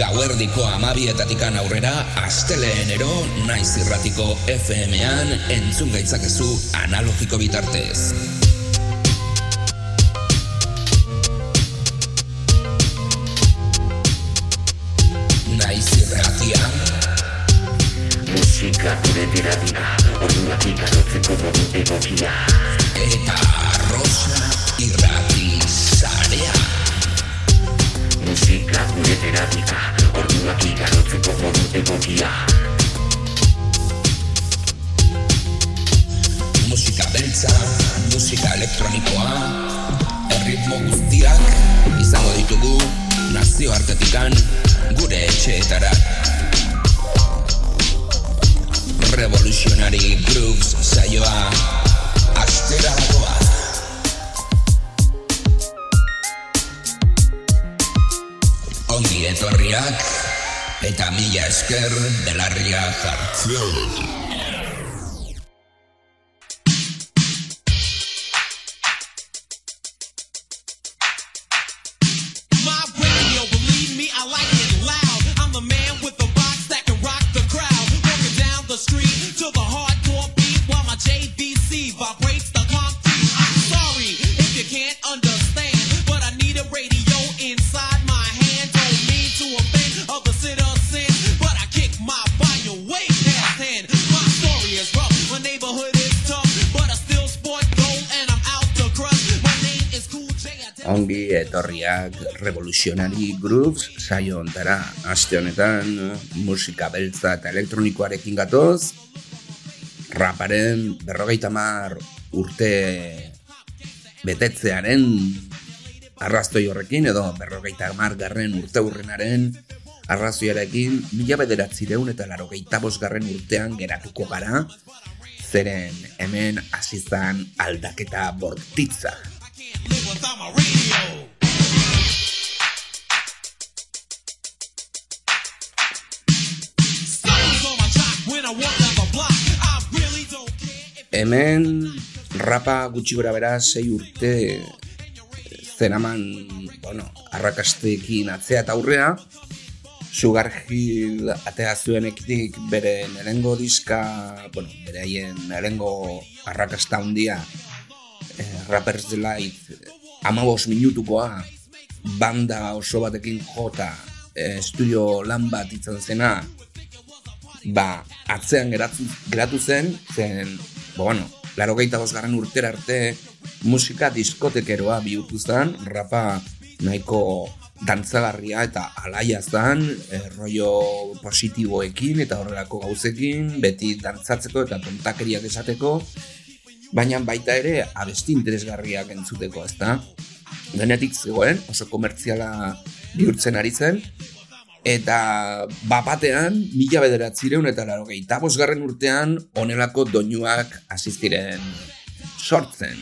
gauerdiko amabietatikan aurrera, asteleenero naiz irratiko FM-an entzun gaitzakezu analogiko bitartez. Naiz irratia. Musika gure terapia, orduak ikarotzeko modu egokia. Eta Rosa irrati Musika gure terapia, orduak ikarotzeko modu egokia. Musika beltza, musika elektronikoa, erritmo guztiak izango ditugu nazioartetikan gure etxeetara. Revolutionary Grooves saioa astera Ongi etorriak eta mila esker belarria jartzen. Etorriak Revolutionary Grooves saio ontara. Aste honetan musika beltza eta elektronikoarekin gatoz. Raparen berrogeita mar urte betetzearen arraztoi horrekin edo berrogeita mar garren urte hurrenaren arrazoiarekin mila bederatzireun eta larogeita garren urtean geratuko gara zeren hemen hasizan aldaketa bortitza. Hemen rapa gutxi gora bera sei urte zeraman, bueno, arrakasteekin atzea eta aurrea, Sugar Hill atea zuenekitik bere nerengo diska, bueno, bere haien nerengo arrakasta handia, eh, Rappers Delight, amabos minutukoa, banda oso batekin jota, eh, estudio lan bat izan zena, ba, atzean geratu, geratu zen, zen, ba, bueno, laro garren urtera arte musika diskotekeroa bihurtu zen, rapa nahiko dantzagarria eta alaia zen, e, rollo positiboekin eta horrelako gauzekin, beti dantzatzeko eta tontakeriak esateko, baina baita ere abesti interesgarriak entzuteko, ezta? Denetik zegoen, oso komertziala bihurtzen ari zen, eta bapatean, mila bederatzireun eta laro bosgarren urtean, onelako doinuak hasi ziren sortzen.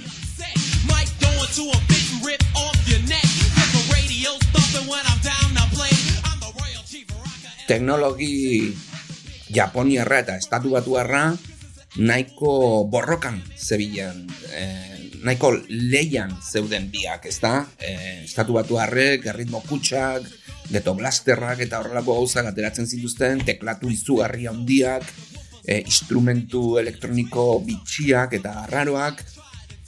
Teknologi japoniarra eta estatu batuarra nahiko borrokan zebilen, eh, nahiko leian zeuden biak, ezta? Eh, estatu batuarrek, erritmo kutsak, geto blasterrak eta horrelako gauzak ateratzen zituzten, teklatu izugarri handiak, eh, instrumentu elektroniko bitxiak eta arraroak,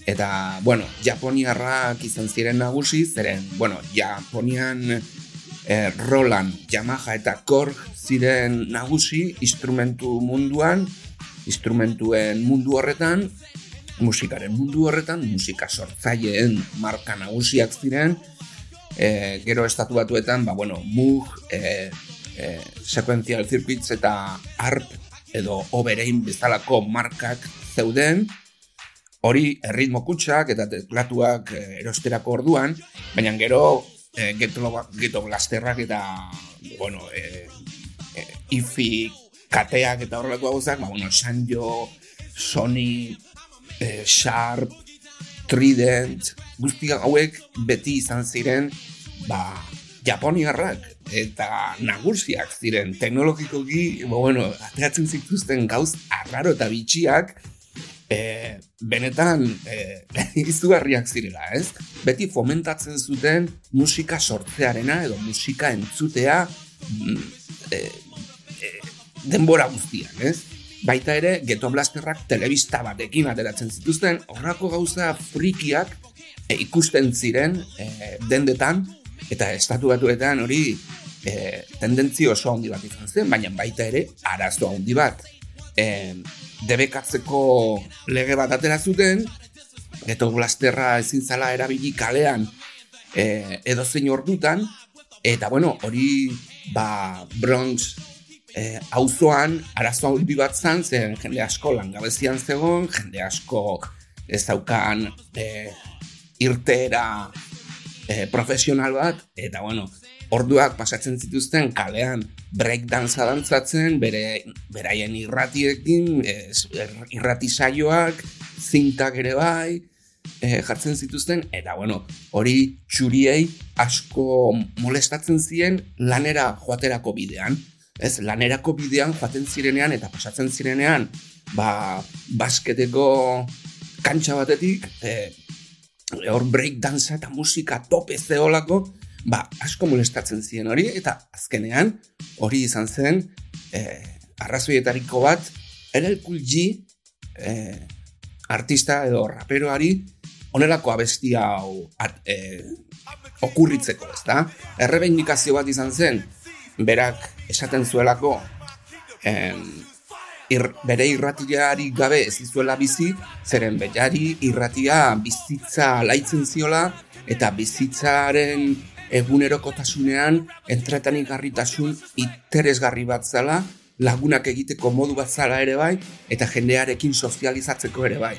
eta, bueno, japoniarrak izan ziren nagusi, zeren, bueno, Japonian eh, Roland, Yamaha eta Korg ziren nagusi instrumentu munduan, instrumentuen mundu horretan, musikaren mundu horretan, musika sortzaileen marka nagusiak ziren, e, gero estatu batuetan, ba, bueno, Moog, e, e, Sequential Circuits eta ARP edo Oberein bezalako markak zeuden, hori erritmo kutsak eta teklatuak erosterako orduan, baina gero e, geto, geto blasterrak eta bueno, e, e, ifi kateak eta horrelako gauzak, ba, bueno, Sanjo, Sony, e, Sharp, Trident, guzti hauek beti izan ziren, ba, Japoniarrak eta nagusiak ziren teknologikoki, ba, bueno, ateratzen zituzten gauz arraro eta bitxiak, e, benetan e, izugarriak zirela, ez? Beti fomentatzen zuten musika sortzearena edo musika entzutea e, e, denbora guztian, ez? Baita ere, Geto Blasterrak telebista batekin ateratzen zituzten, horrako gauza frikiak e, ikusten ziren e, dendetan, eta estatu batuetan hori e, tendentzio oso handi bat izan zen, baina baita ere, arazo handi bat. E, debekatzeko lege bat atera zuten, Geto Blasterra ezin zala erabili kalean e, edo zein ordutan, eta bueno, hori ba, Bronx e, auzoan arazo handi bat zan, zen jende asko langabezian zegoen, jende asko ez daukan e, irtera e, profesional bat, eta bueno, orduak pasatzen zituzten kalean breakdance dantzatzen, bere, beraien irratiekin, ez, irrati saioak, zintak ere bai, e, jartzen zituzten, eta bueno, hori txuriei asko molestatzen ziren lanera joaterako bidean. Ez, lanerako bidean joaten zirenean eta pasatzen zirenean, ba, basketeko kantxa batetik, e, hor break dance eta musika tope zeolako, ba, asko molestatzen ziren hori, eta azkenean hori izan zen, e, arrazoietariko bat, LL Cool G, e, artista edo raperoari onelako abestia hau at, e, okurritzeko, ez da? Errebendikazio bat izan zen, berak esaten zuelako, em, ir, bere irratiari gabe ez izuela bizi, zeren berari irratia bizitza laitzen ziola, eta bizitzaren egunerokotasunean entretanik garritasun interesgarri bat zela, lagunak egiteko modu bat zala ere bai, eta jendearekin sozializatzeko ere bai.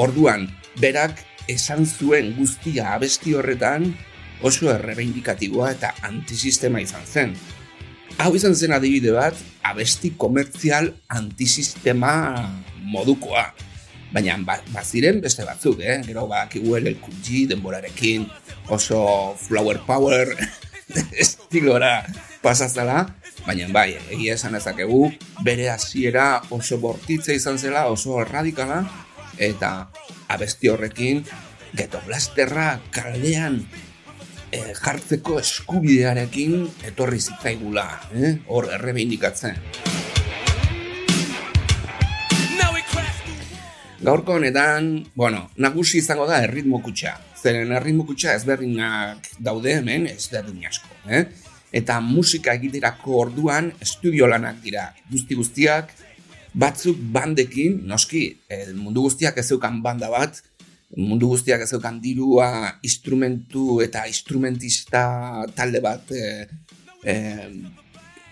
Orduan, berak esan zuen guztia abesti horretan oso errebeindikatiboa eta antisistema izan zen. Hau izan zen adibide bat, abesti komertzial antisistema modukoa. Baina ba, baziren beste batzuk, eh? Gero badakigu kunji denborarekin oso flower power estilora pasazala. Baina bai, egia esan ezakegu, bere hasiera oso bortitza izan zela, oso radikala, eta abesti horrekin geto blasterra kalean e, jartzeko eskubidearekin etorri zitzaigula, eh? hor errebindikatzen. Gaurko honetan, bueno, nagusi izango da erritmo kutsa. Zeren erritmo kutsa ezberdinak daude hemen, ezberdin asko. Eh? Eta musika egiterako orduan estudio lanak dira. Guzti guztiak, batzuk bandekin, noski, el mundu guztiak ez zeukan banda bat, mundu guztiak ez zeukan dirua, instrumentu eta instrumentista talde bat e, e,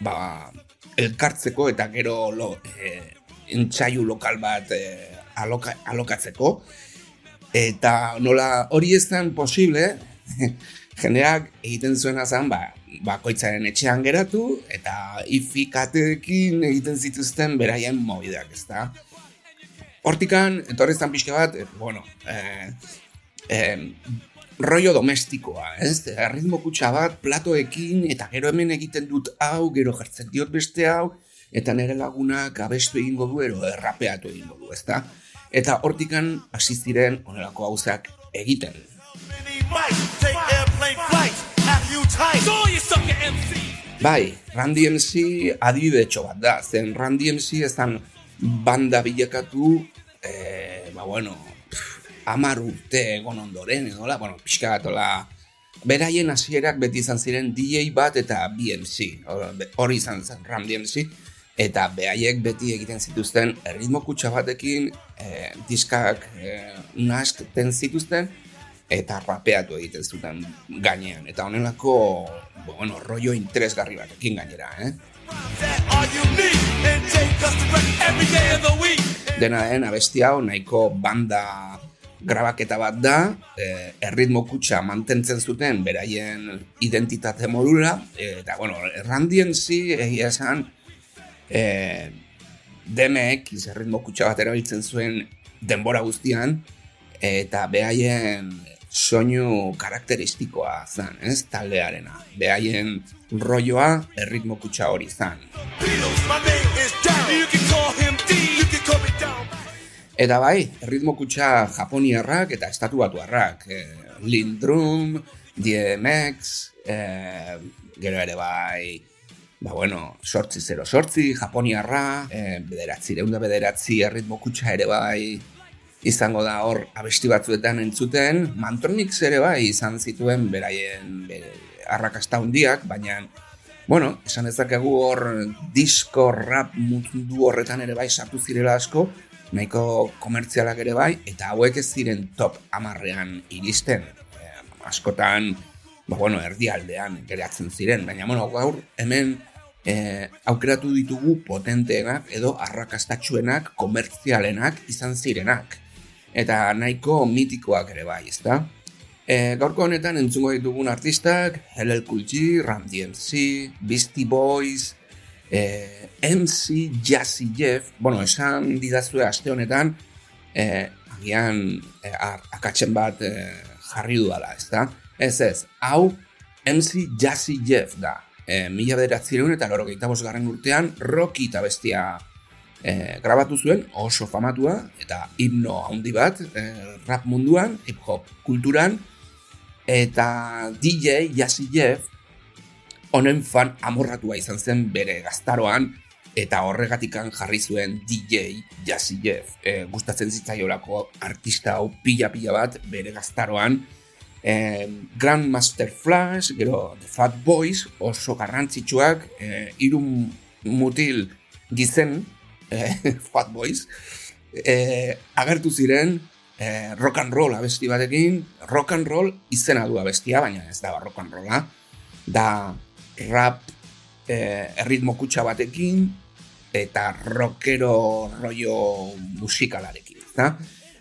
ba, elkartzeko eta gero lo, e, entxaiu lokal bat e, aloka, alokatzeko. Eta nola hori ez zen posible, jendeak egiten zuena zen, ba, bakoitzaren etxean geratu, eta ifikatekin egiten zituzten beraien mobideak, ez da? Hortikan, etorri zan pixka bat, e, bueno, e, e, rollo domestikoa, ez? Ritmo kutsa bat, platoekin, eta gero hemen egiten dut hau, gero jartzen diot beste hau, eta nire lagunak abestu egingo du, ero errapeatu egingo du, ez da? Eta hortikan hasi ziren onelako gauzak egiten. Bai, Randy MC adibide bat da, zen Randy MC ezan banda bilakatu, e, ba bueno, amar urte egon ondoren, edo bueno, pixka bat, beraien hasierak beti izan ziren DJ bat eta BMC, hori izan zen Randy MC, eta behaiek beti egiten zituzten erritmo kutsa batekin e, diskak e, zituzten eta rapeatu egiten zuten gainean. Eta honelako bueno, rollo interesgarri batekin gainera eh? Dena den abesti hau nahiko banda grabaketa bat da e, erritmo kutsa mantentzen zuten beraien identitate modura eta bueno, errandien zi egia esan e, DMX erritmo kutsa bat erabiltzen zuen denbora guztian eta behaien soinu karakteristikoa zan, ez, taldearena. Behaien rolloa erritmo kutsa hori zan. Eta bai, erritmo kutsa japoniarrak eta estatu batuarrak. E, Lindrum, DMX, e, gero ere bai, ba bueno, sortzi zero sortzi, japoniarra, e, bederatzi, reunda bederatzi erritmo kutsa ere bai izango da hor abesti batzuetan entzuten, Mantronix ere bai izan zituen beraien bere, arrakasta hundiak, baina Bueno, esan dezakegu hor disco rap mundu horretan ere bai sartu zirela asko, nahiko komertzialak ere bai, eta hauek ez ziren top amarrean iristen. E, askotan, ba, bueno, erdialdean geratzen ziren, baina, bueno, gaur hemen e, aukeratu ditugu potenteenak edo arrakastatxuenak, komertzialenak izan zirenak. Eta nahiko mitikoak ere bai, ezta? E, gaurko honetan entzungo ditugun artistak, LL Cool G, Ram DMC, Beastie Boys, e, MC Jazzy Jeff, bueno, esan didazue aste honetan, e, agian e, akatzen bat e, jarri dudala, ez da? Ez ez, hau MC Jazzy Jeff da. E, mila bederatzireun eta loro garren urtean, Rocky eta bestia e, grabatu zuen, oso famatua, eta himno handi bat, e, rap munduan, hip-hop kulturan, eta DJ Jazzy Jeff honen fan amorratua izan zen bere gaztaroan eta horregatikan jarri zuen DJ Jeff e, gustatzen zitzaiolako artista hau pila-pila bat bere gaztaroan. E, Grandmaster Flash gero The Fat Boys oso garrantzitsuak e, irun mutil gizen e, Fat Boys e, agertu ziren eh, rock and roll abesti batekin, rock and roll izena du abestia, baina ez da rock and rolla, da rap eh, erritmo kutsa batekin, eta rockero rollo musikalarekin. Da?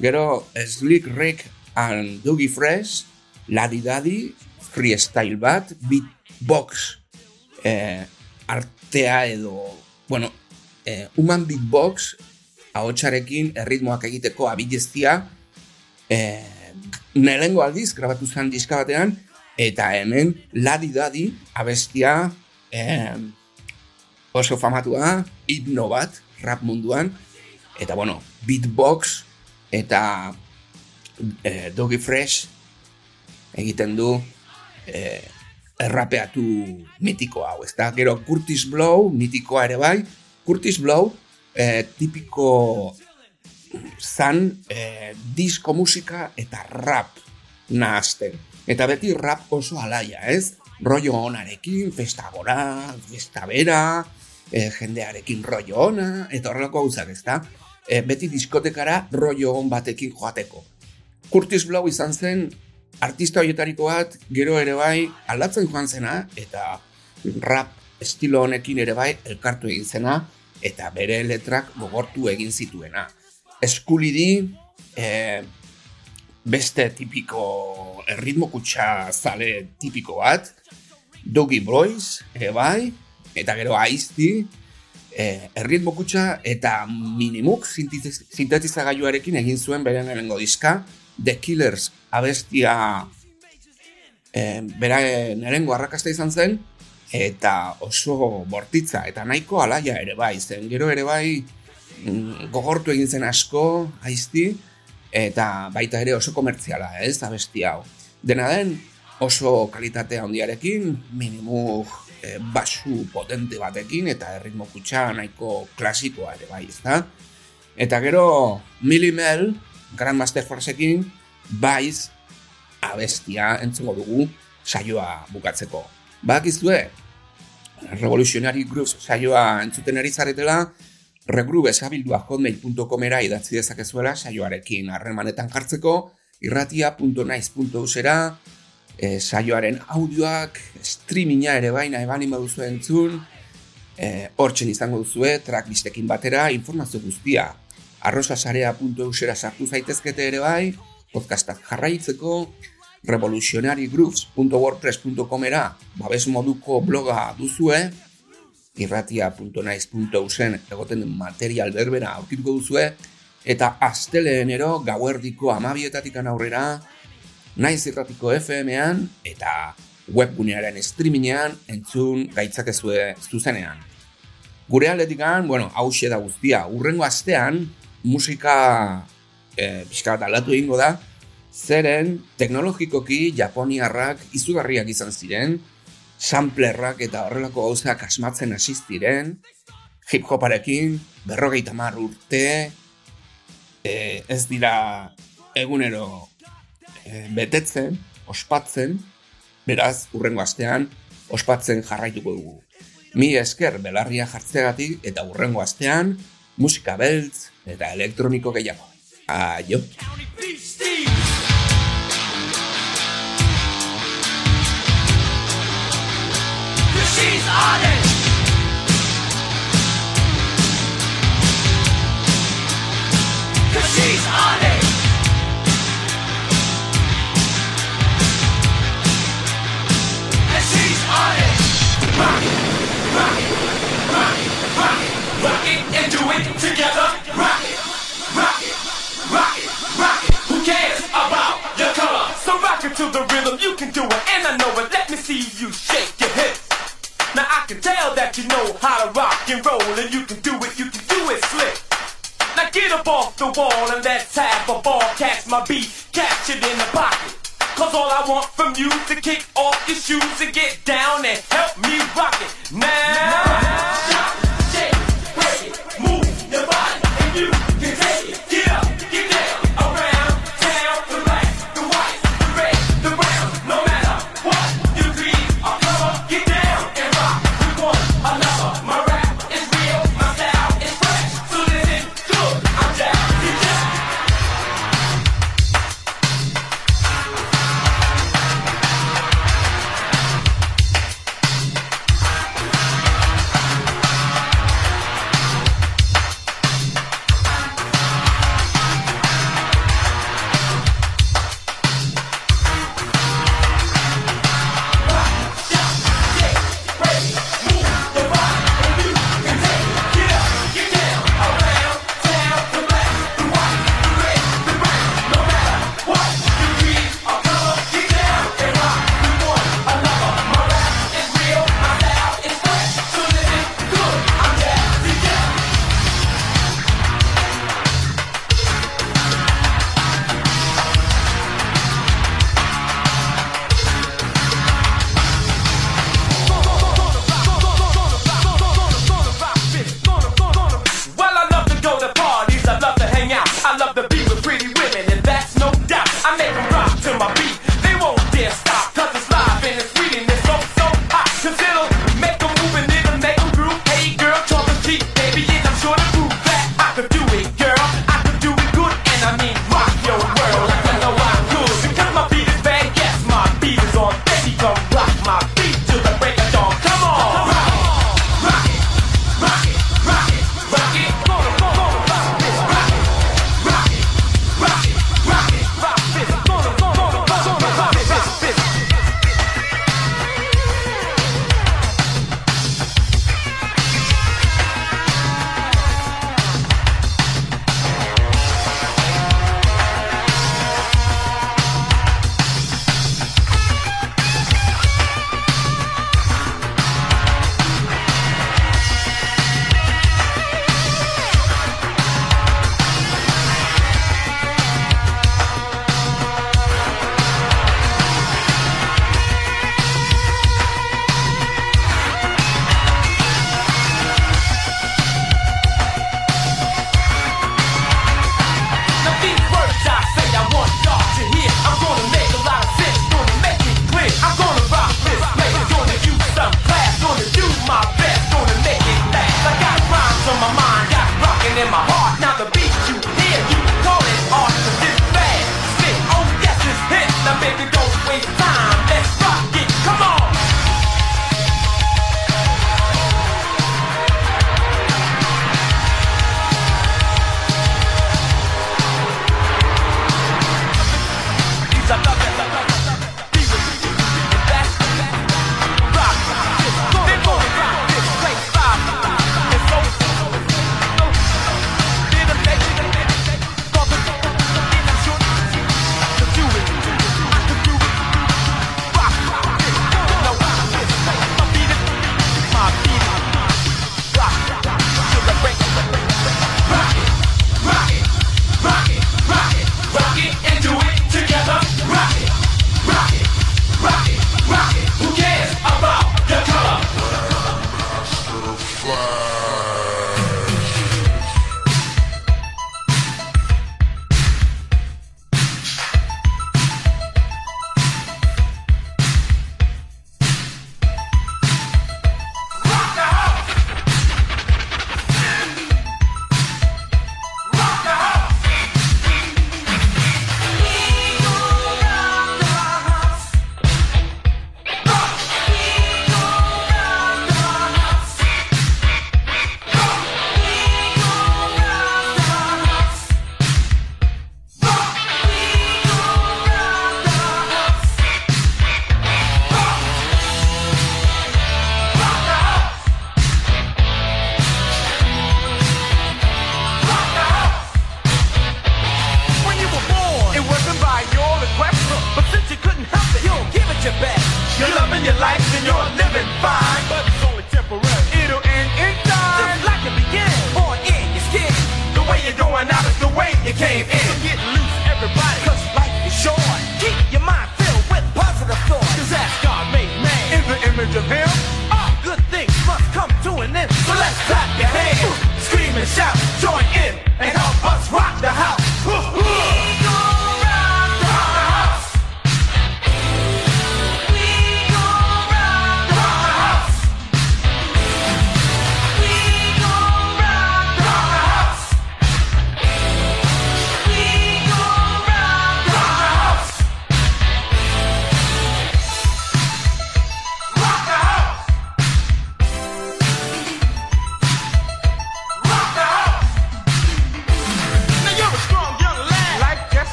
Gero, Slick Rick and Dougie Fresh, Ladi Daddy, freestyle bat, beatbox eh, artea edo, bueno, eh, human beatbox ahotsarekin erritmoak egiteko abileztia, e, nelengo aldiz grabatu zen diska batean eta hemen ladi dadi abestia e, oso famatua hipno bat rap munduan eta bueno beatbox eta e, Doggy Fresh egiten du e, errapeatu mitiko hau, ez da? Gero Curtis Blow, mitikoa ere bai, Curtis Blow, e, tipiko zan e, disko musika eta rap nahazten. Eta beti rap oso alaia, ez? Rollo onarekin, festa gora, festa bera, e, jendearekin rollo ona, eta horrelako gauzak, ez da? E, beti diskotekara rollo on batekin joateko. Curtis Blow izan zen artista horietariko bat, gero ere bai, aldatzen joan zena, eta rap estilo honekin ere bai, elkartu egin zena, eta bere letrak gogortu egin zituena eskulidi e, beste tipiko erritmo kutsa zale tipiko bat Dougie Boys ere bai eta gero aizti e, erritmo kutsa eta minimuk sintetizagailuarekin egin zuen beren erengo diska The Killers abestia e, bera nerengo arrakasta izan zen eta oso bortitza eta nahiko alaia ere bai zen. Gero ere bai Mm, gogortu egin zen asko, aizti, eta baita ere oso komertziala, ez, abesti hau. Dena den, oso kalitate handiarekin, minimu e, basu potente batekin, eta erritmo kutsa nahiko klasikoa ere bai, ez da? Eta gero, Milimel, Grandmaster Forceekin, baiz abestia entzungo dugu saioa bukatzeko. Bakizue, Revolutionary Grooves saioa entzuten ari regrube esabildua hotmail.comera idatzi dezakezuela saioarekin harremanetan jartzeko irratia.naiz.usera e, saioaren audioak streaminga ere baina eban ima duzu entzun e, hortzen izango duzue track listekin batera informazio guztia arrosasarea.eusera sartu zaitezkete ere bai podcastak jarraitzeko revolutionarygrooves.wordpress.comera babes moduko bloga duzue irratia.naiz.usen egoten den material berbera aurkituko duzue, eta asteleenero gauerdiko amabietatik aurrera, naiz irratiko FM-ean, eta webgunearen streamingean entzun gaitzakezue zuzenean. Gure aldetikan, bueno, hause da guztia, urrengo astean, musika e, pixka bat aldatu egingo da, zeren teknologikoki japoniarrak izugarriak izan ziren, samplerrak eta horrelako gauzak asmatzen asistiren, hip hoparekin, berrogeita mar urte, e, ez dira egunero e, betetzen, ospatzen, beraz, urrengo astean, ospatzen jarraituko dugu. Mi esker belarria jartzeagatik eta urrengo astean, musika beltz eta elektroniko gehiago. Aio! Aio! she's honest. my beat captured in the pocket. Cause all I want from you to kick off your shoes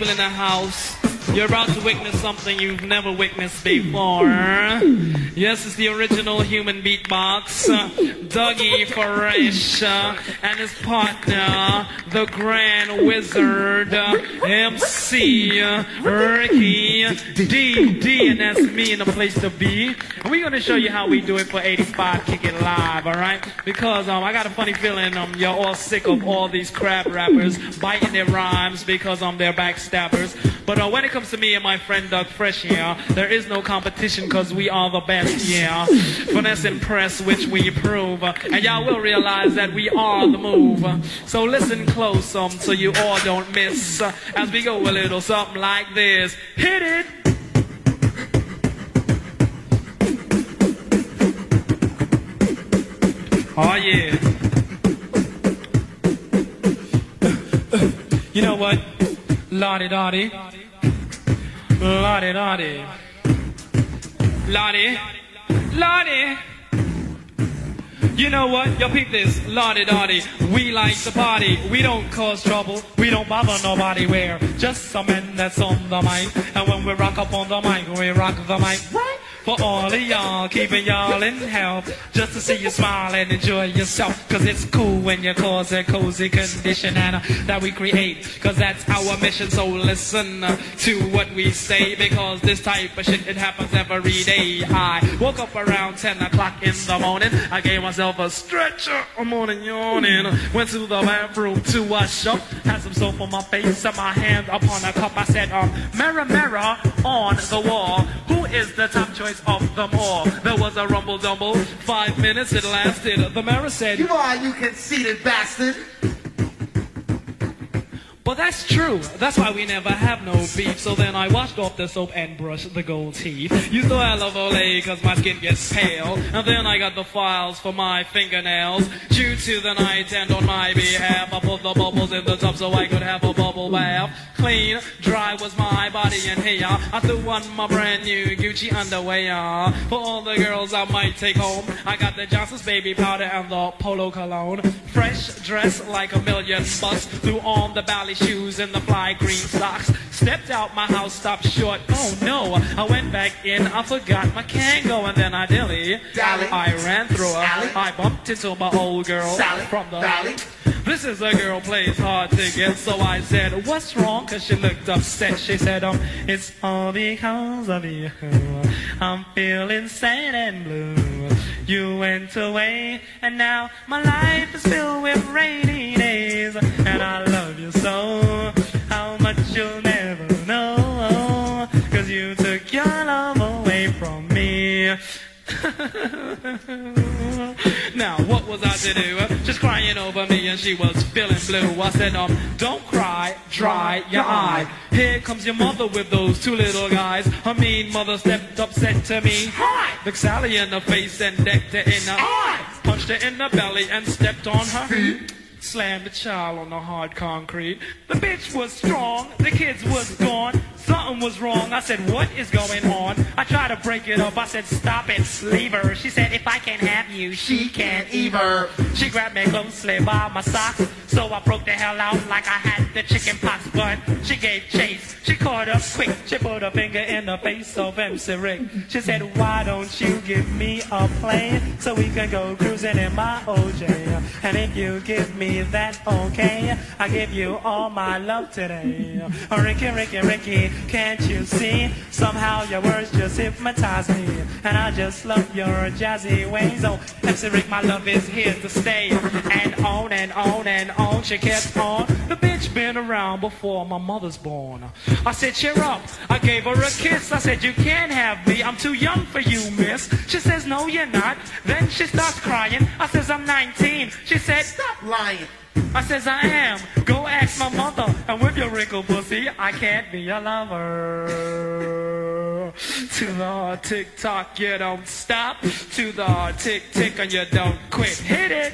people in the house. You're about to witness something you've never witnessed before. Yes, it's the original human beatbox. Uh, Dougie Fresh uh, and his partner, the Grand Wizard, uh, MC uh, Ricky D D, and that's me in the place to be. And we're gonna show you how we do it for 85 Kick It Live, all right? Because um, I got a funny feeling um, you're all sick of all these crap rappers biting their rhymes because um, they're backstabbers. But uh, when it comes to me and my friend Doug Fresh here, there is no competition because we are the best, yeah. Finesse and press, which we prove. Uh, and y'all will realize that we are the move. So listen close um, so you all don't miss uh, as we go a little something like this. Hit it! Oh yeah. You know what? Lottie Dottie. Lottie Dottie. Lottie. Lottie. You know what? Yo, peep this. Lottie Dottie. We like to party. We don't cause trouble. We don't bother nobody. We're just some men that's on the mic. And when we rock up on the mic, we rock the mic. Right? For all of y'all, keeping y'all in health. Just to see you smile and enjoy yourself. Cause it's cool when you cause a cozy condition and uh, that we create. Cause that's our mission. So listen uh, to what we say. Because this type of shit, it happens every day. I woke up around 10 o'clock in the morning. I gave myself a stretcher. I'm morning yawning. Went to the bathroom to wash up. Had some soap on my face and my hand upon a cup. I said, um, mirror, mirror on the wall. Who is the top choice of them all? There was a rumble dumble. Five minutes it lasted. The mayor said, You are, you conceited bastard. But that's true. That's why we never have no beef. So then I washed off the soap and brushed the gold teeth. You Used to love Olay cause my skin gets pale. And then I got the files for my fingernails. Due to the night and on my behalf, I put the bubbles in the tub so I could have a bubble bath. Clean, dry was my body and hair. I threw on my brand new Gucci underwear. For all the girls I might take home, I got the Johnson's baby powder and the polo cologne. Fresh dress like a million bucks. Threw on the ballet shoes and the fly green socks. Stepped out my house, stopped short. Oh no, I went back in, I forgot my Kango and then I dilly. Dally. I ran through her. Sally. I bumped into my old girl Sally. from the Sally. this is a girl plays hard to get, so I said, what's wrong? Cause she looked upset. She said, um, it's all because of you. I'm feeling sad and blue. You went away, and now my life is filled with rainy days. And I love you so, how much you'll never know. Cause you took your love away from me. now, what was I to do? Just crying over me and she was feeling blue. I said, um, don't cry, dry your eye. Here comes your mother with those two little guys. Her mean mother stepped up, said to me, Hi! Looked Sally in the face and decked her in the eye. Punched her in the belly and stepped on her feet. Slammed the child on the hard concrete. The bitch was strong, the kids was gone. Something was wrong. I said, what is going on? I tried to break it up. I said, stop it, leave her. She said, if I can't have you, she can't either. She grabbed me closely by my socks. So I broke the hell out like I had the chicken pox. But she gave chase. She caught up quick. She put a finger in the face of MC Rick. She said, why don't you give me a plane so we can go cruising in my OJ? And if you give me that okay, I give you all my love today. Oh, Ricky, Ricky, Ricky, can't you see? Somehow your words just hypnotize me. And I just love your jazzy ways. Oh, MC Rick, my love is here to stay. And on and on and on, she kept on. The bitch been around before my mother's born. I said, cheer up. I gave her a kiss. I said, you can't have me. I'm too young for you, miss. She says, no, you're not. Then she starts crying. I says, I'm 19. She said, Stop lying. I says I am. Go ask my mother. And with your wrinkled pussy, I can't be your lover. To the tick tock, you don't stop. To the tick tick, and you don't quit. Hit it.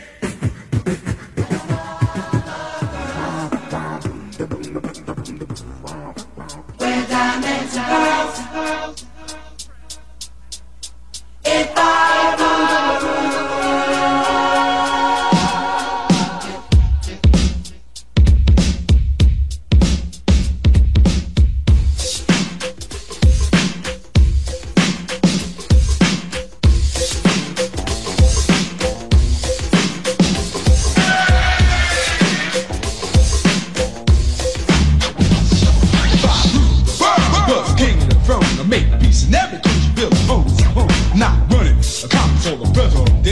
diamonds out. If I were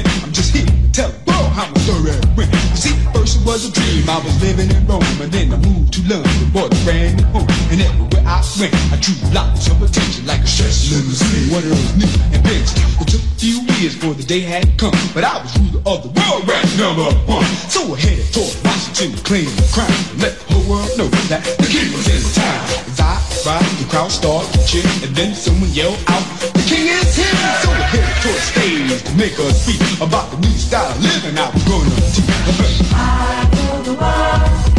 I'm just here to tell the world how my story went. You see, first it was a dream, I was living in Rome, and then I moved to London, bought a brand new home, and everywhere I went, I drew lots of attention like a stress limousine. What of those new inventions. It took a few years for the day had come, but I was ruler of the world, ranked number one. So I headed toward Washington, claimed the crime, and let the whole world know that the king was in town. Ride, the crowd started to cheer, and then someone yelled out, "The king is here!" So I headed toward the stage to make a speech about the new style of living I was gonna teach. I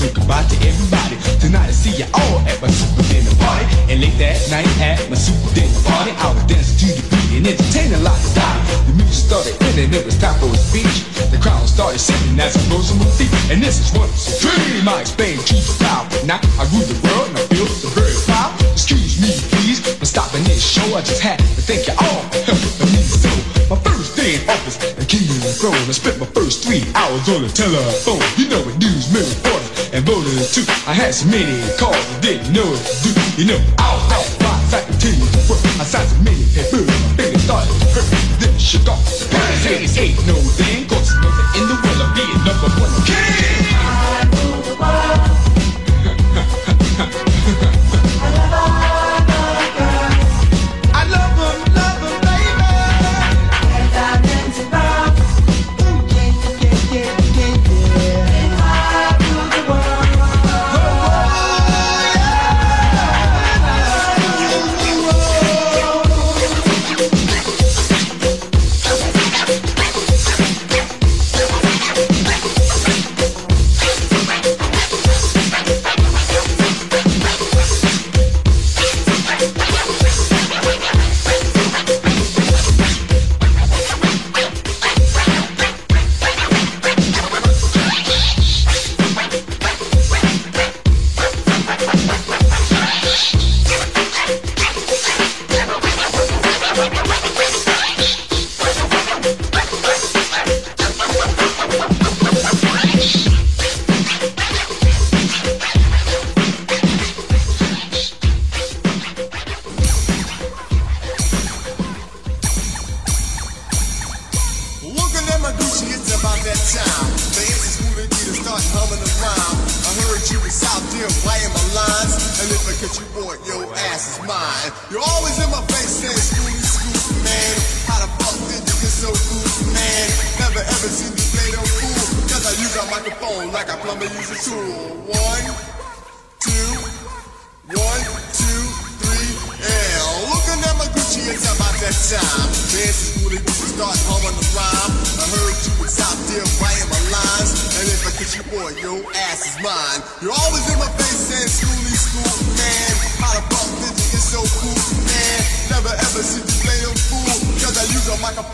go, goodbye to everybody. Tonight I see you all at my super dinner party. And late that night at my super dinner party, I was dancing to the beat and entertaining like a dotty. The music started in and it was time for a speech. The crowd started singing as I rose on my feet. And this is once a dream I explained to the crowd. Now I rule the world and I feel the very proud. Excuse me, please, for stopping this show. I just had to thank you all for helping. My first day in office, the king of the throne. I spent my first three hours on the telephone. You know what news, reporters, and voters too. I had so many calls, I didn't know what to do. You know, out, out, right, I can tell you the work. I signed so many papers, my fingers started to hurt. Then shook off. Hey, ain't no thing, cause nothing in the world of being number one king. I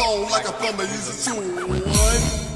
on like a plumber uses two. One.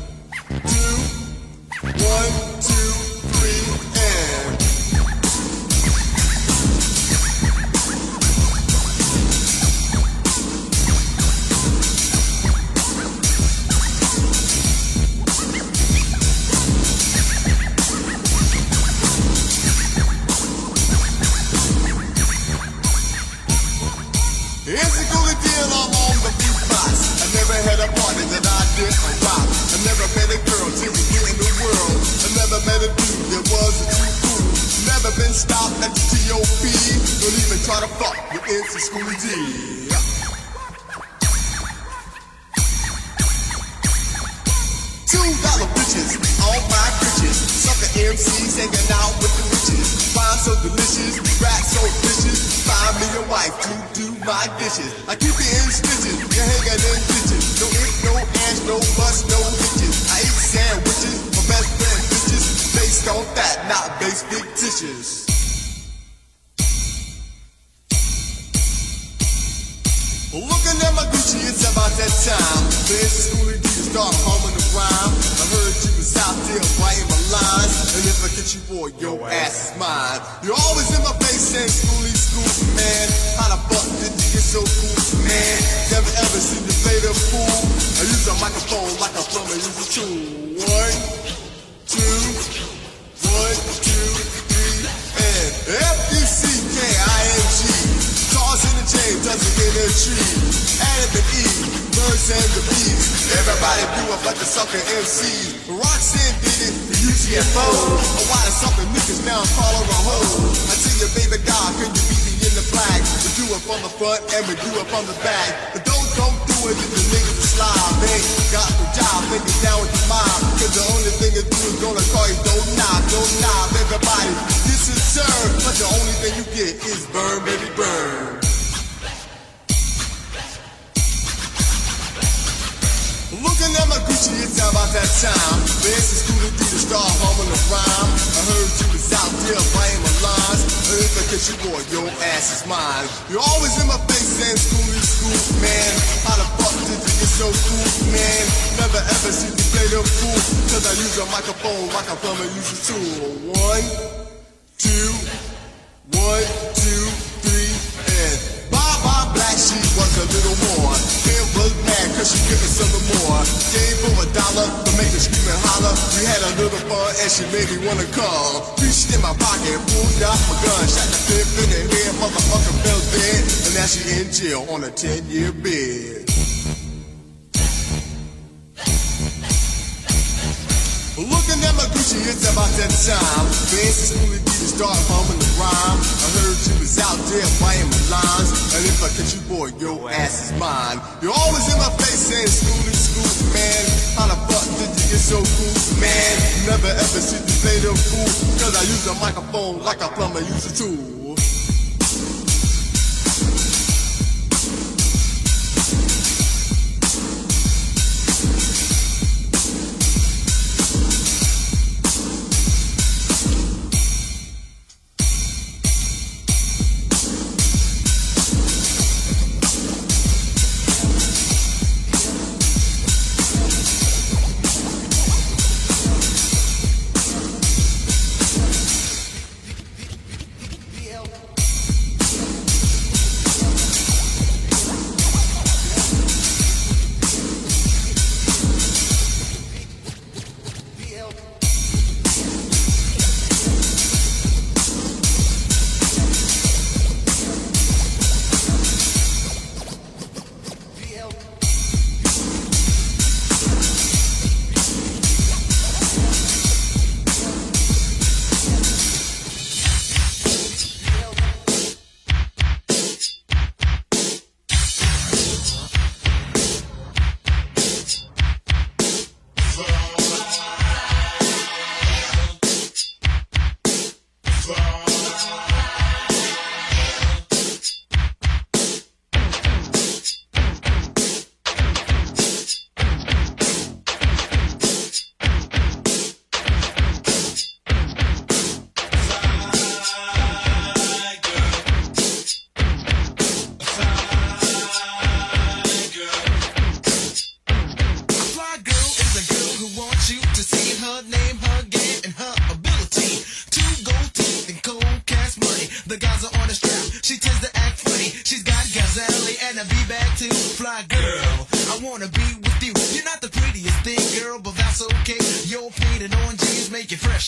Get a tree. Adam and Eve, birds and the bees. Everybody it but the sucker MC. Roxanne did it, the UTFO. A the sucker niggas now her a hoe. I tell you, baby God, can you me in the flag? We do it from the front and we do it from the back. But don't, don't do it if the niggas are slob. They ain't got the job, they get down with the mob. Cause the only thing to do is gonna call you don't knock, don't knock. Everybody, this is served. But the only thing you get is burn, baby, burn. Looking at my Gucci, it's about that time. Fancy school to do the star humming a rhyme. I heard you was out there playing my lines. And if I catch you, boy, your ass is mine. You're always in my face saying school is school, man. How the fuck did you get so cool, man? Never ever see you play the fool. Cause I use a microphone like a plumber uses a tool. One, two, one, two, three, and black sheep was a little more. Kim was mad cause she couldn't sell no more. Gave for a dollar to make her scream and holler. We had a little fun and she made me wanna call. Reached in my pocket, pulled out my gun, shot the fifth in the head, motherfucker fell dead. And now she in jail on a 10 year bed. Looking at my Gucci, it's about that time. Fancy school to start humming the rhyme. I heard you was out there playing my lines. And if I catch you, boy, your ass is mine. You're always in my face saying school is school, man. How the fuck did you get so cool, man? Never ever see you play the fool. Cause I use a microphone like a plumber use a tool.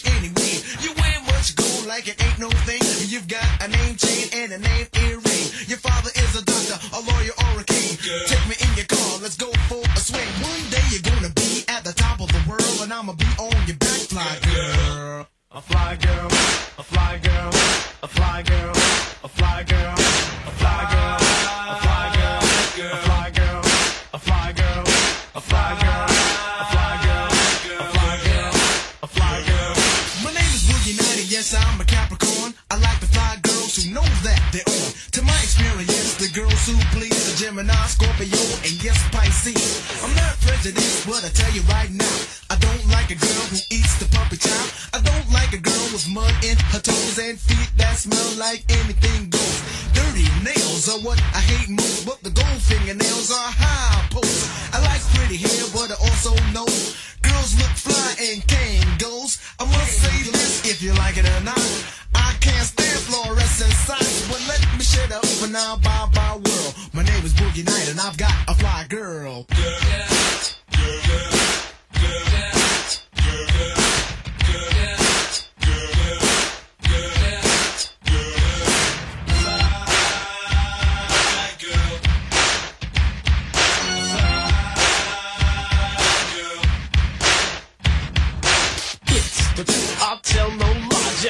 Any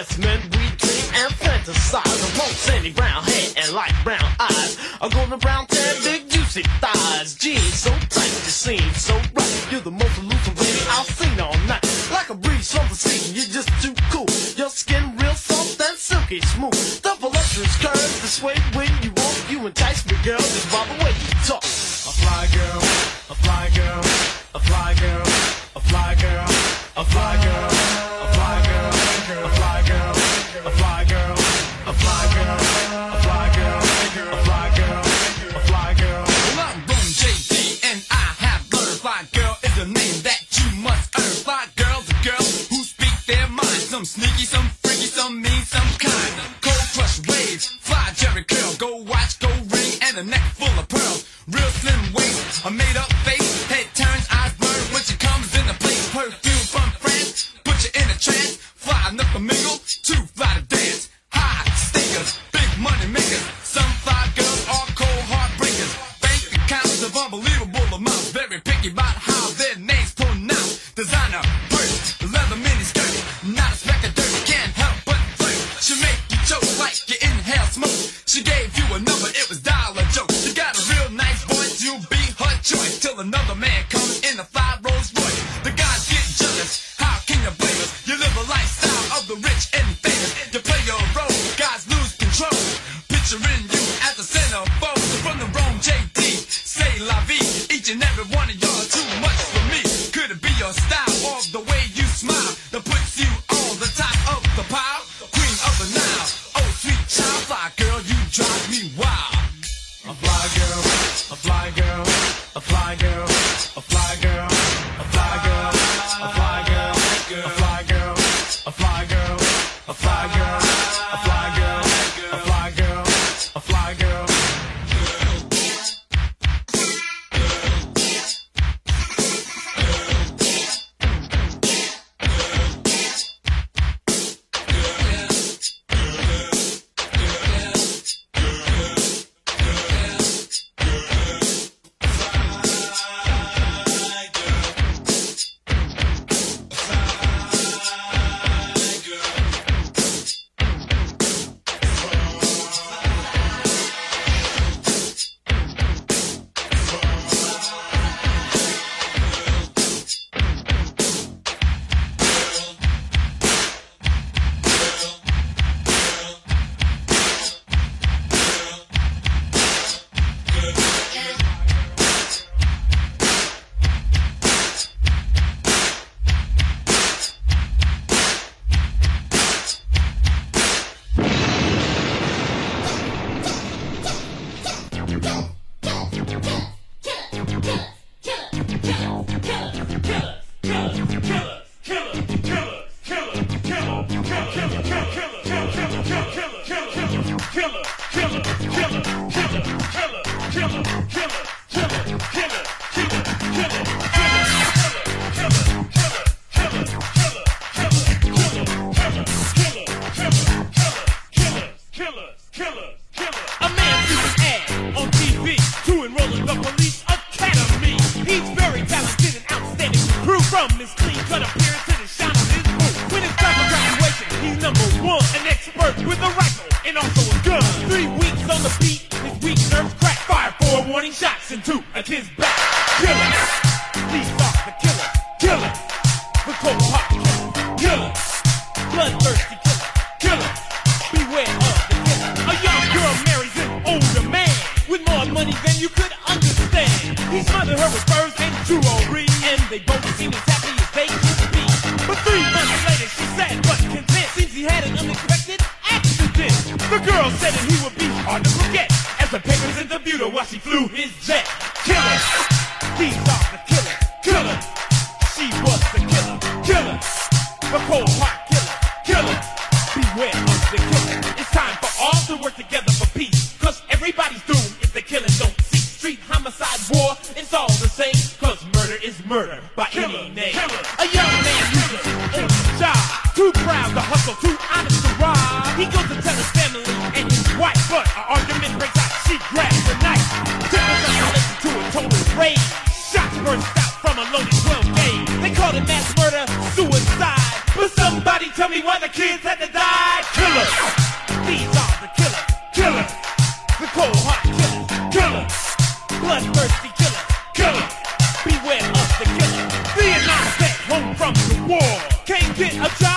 Yes, we dream and fantasize. I want sandy brown hair and light brown eyes. A golden brown tan, big juicy thighs. Jeans so tight, you seem so right. You're the most elusive lady I've seen all night. Like a breeze from the sea, you're just too cool. Your skin real soft and silky smooth. The voluptuous curves that sway when you walk, you entice me, girl. Just bob. War. Can't get a job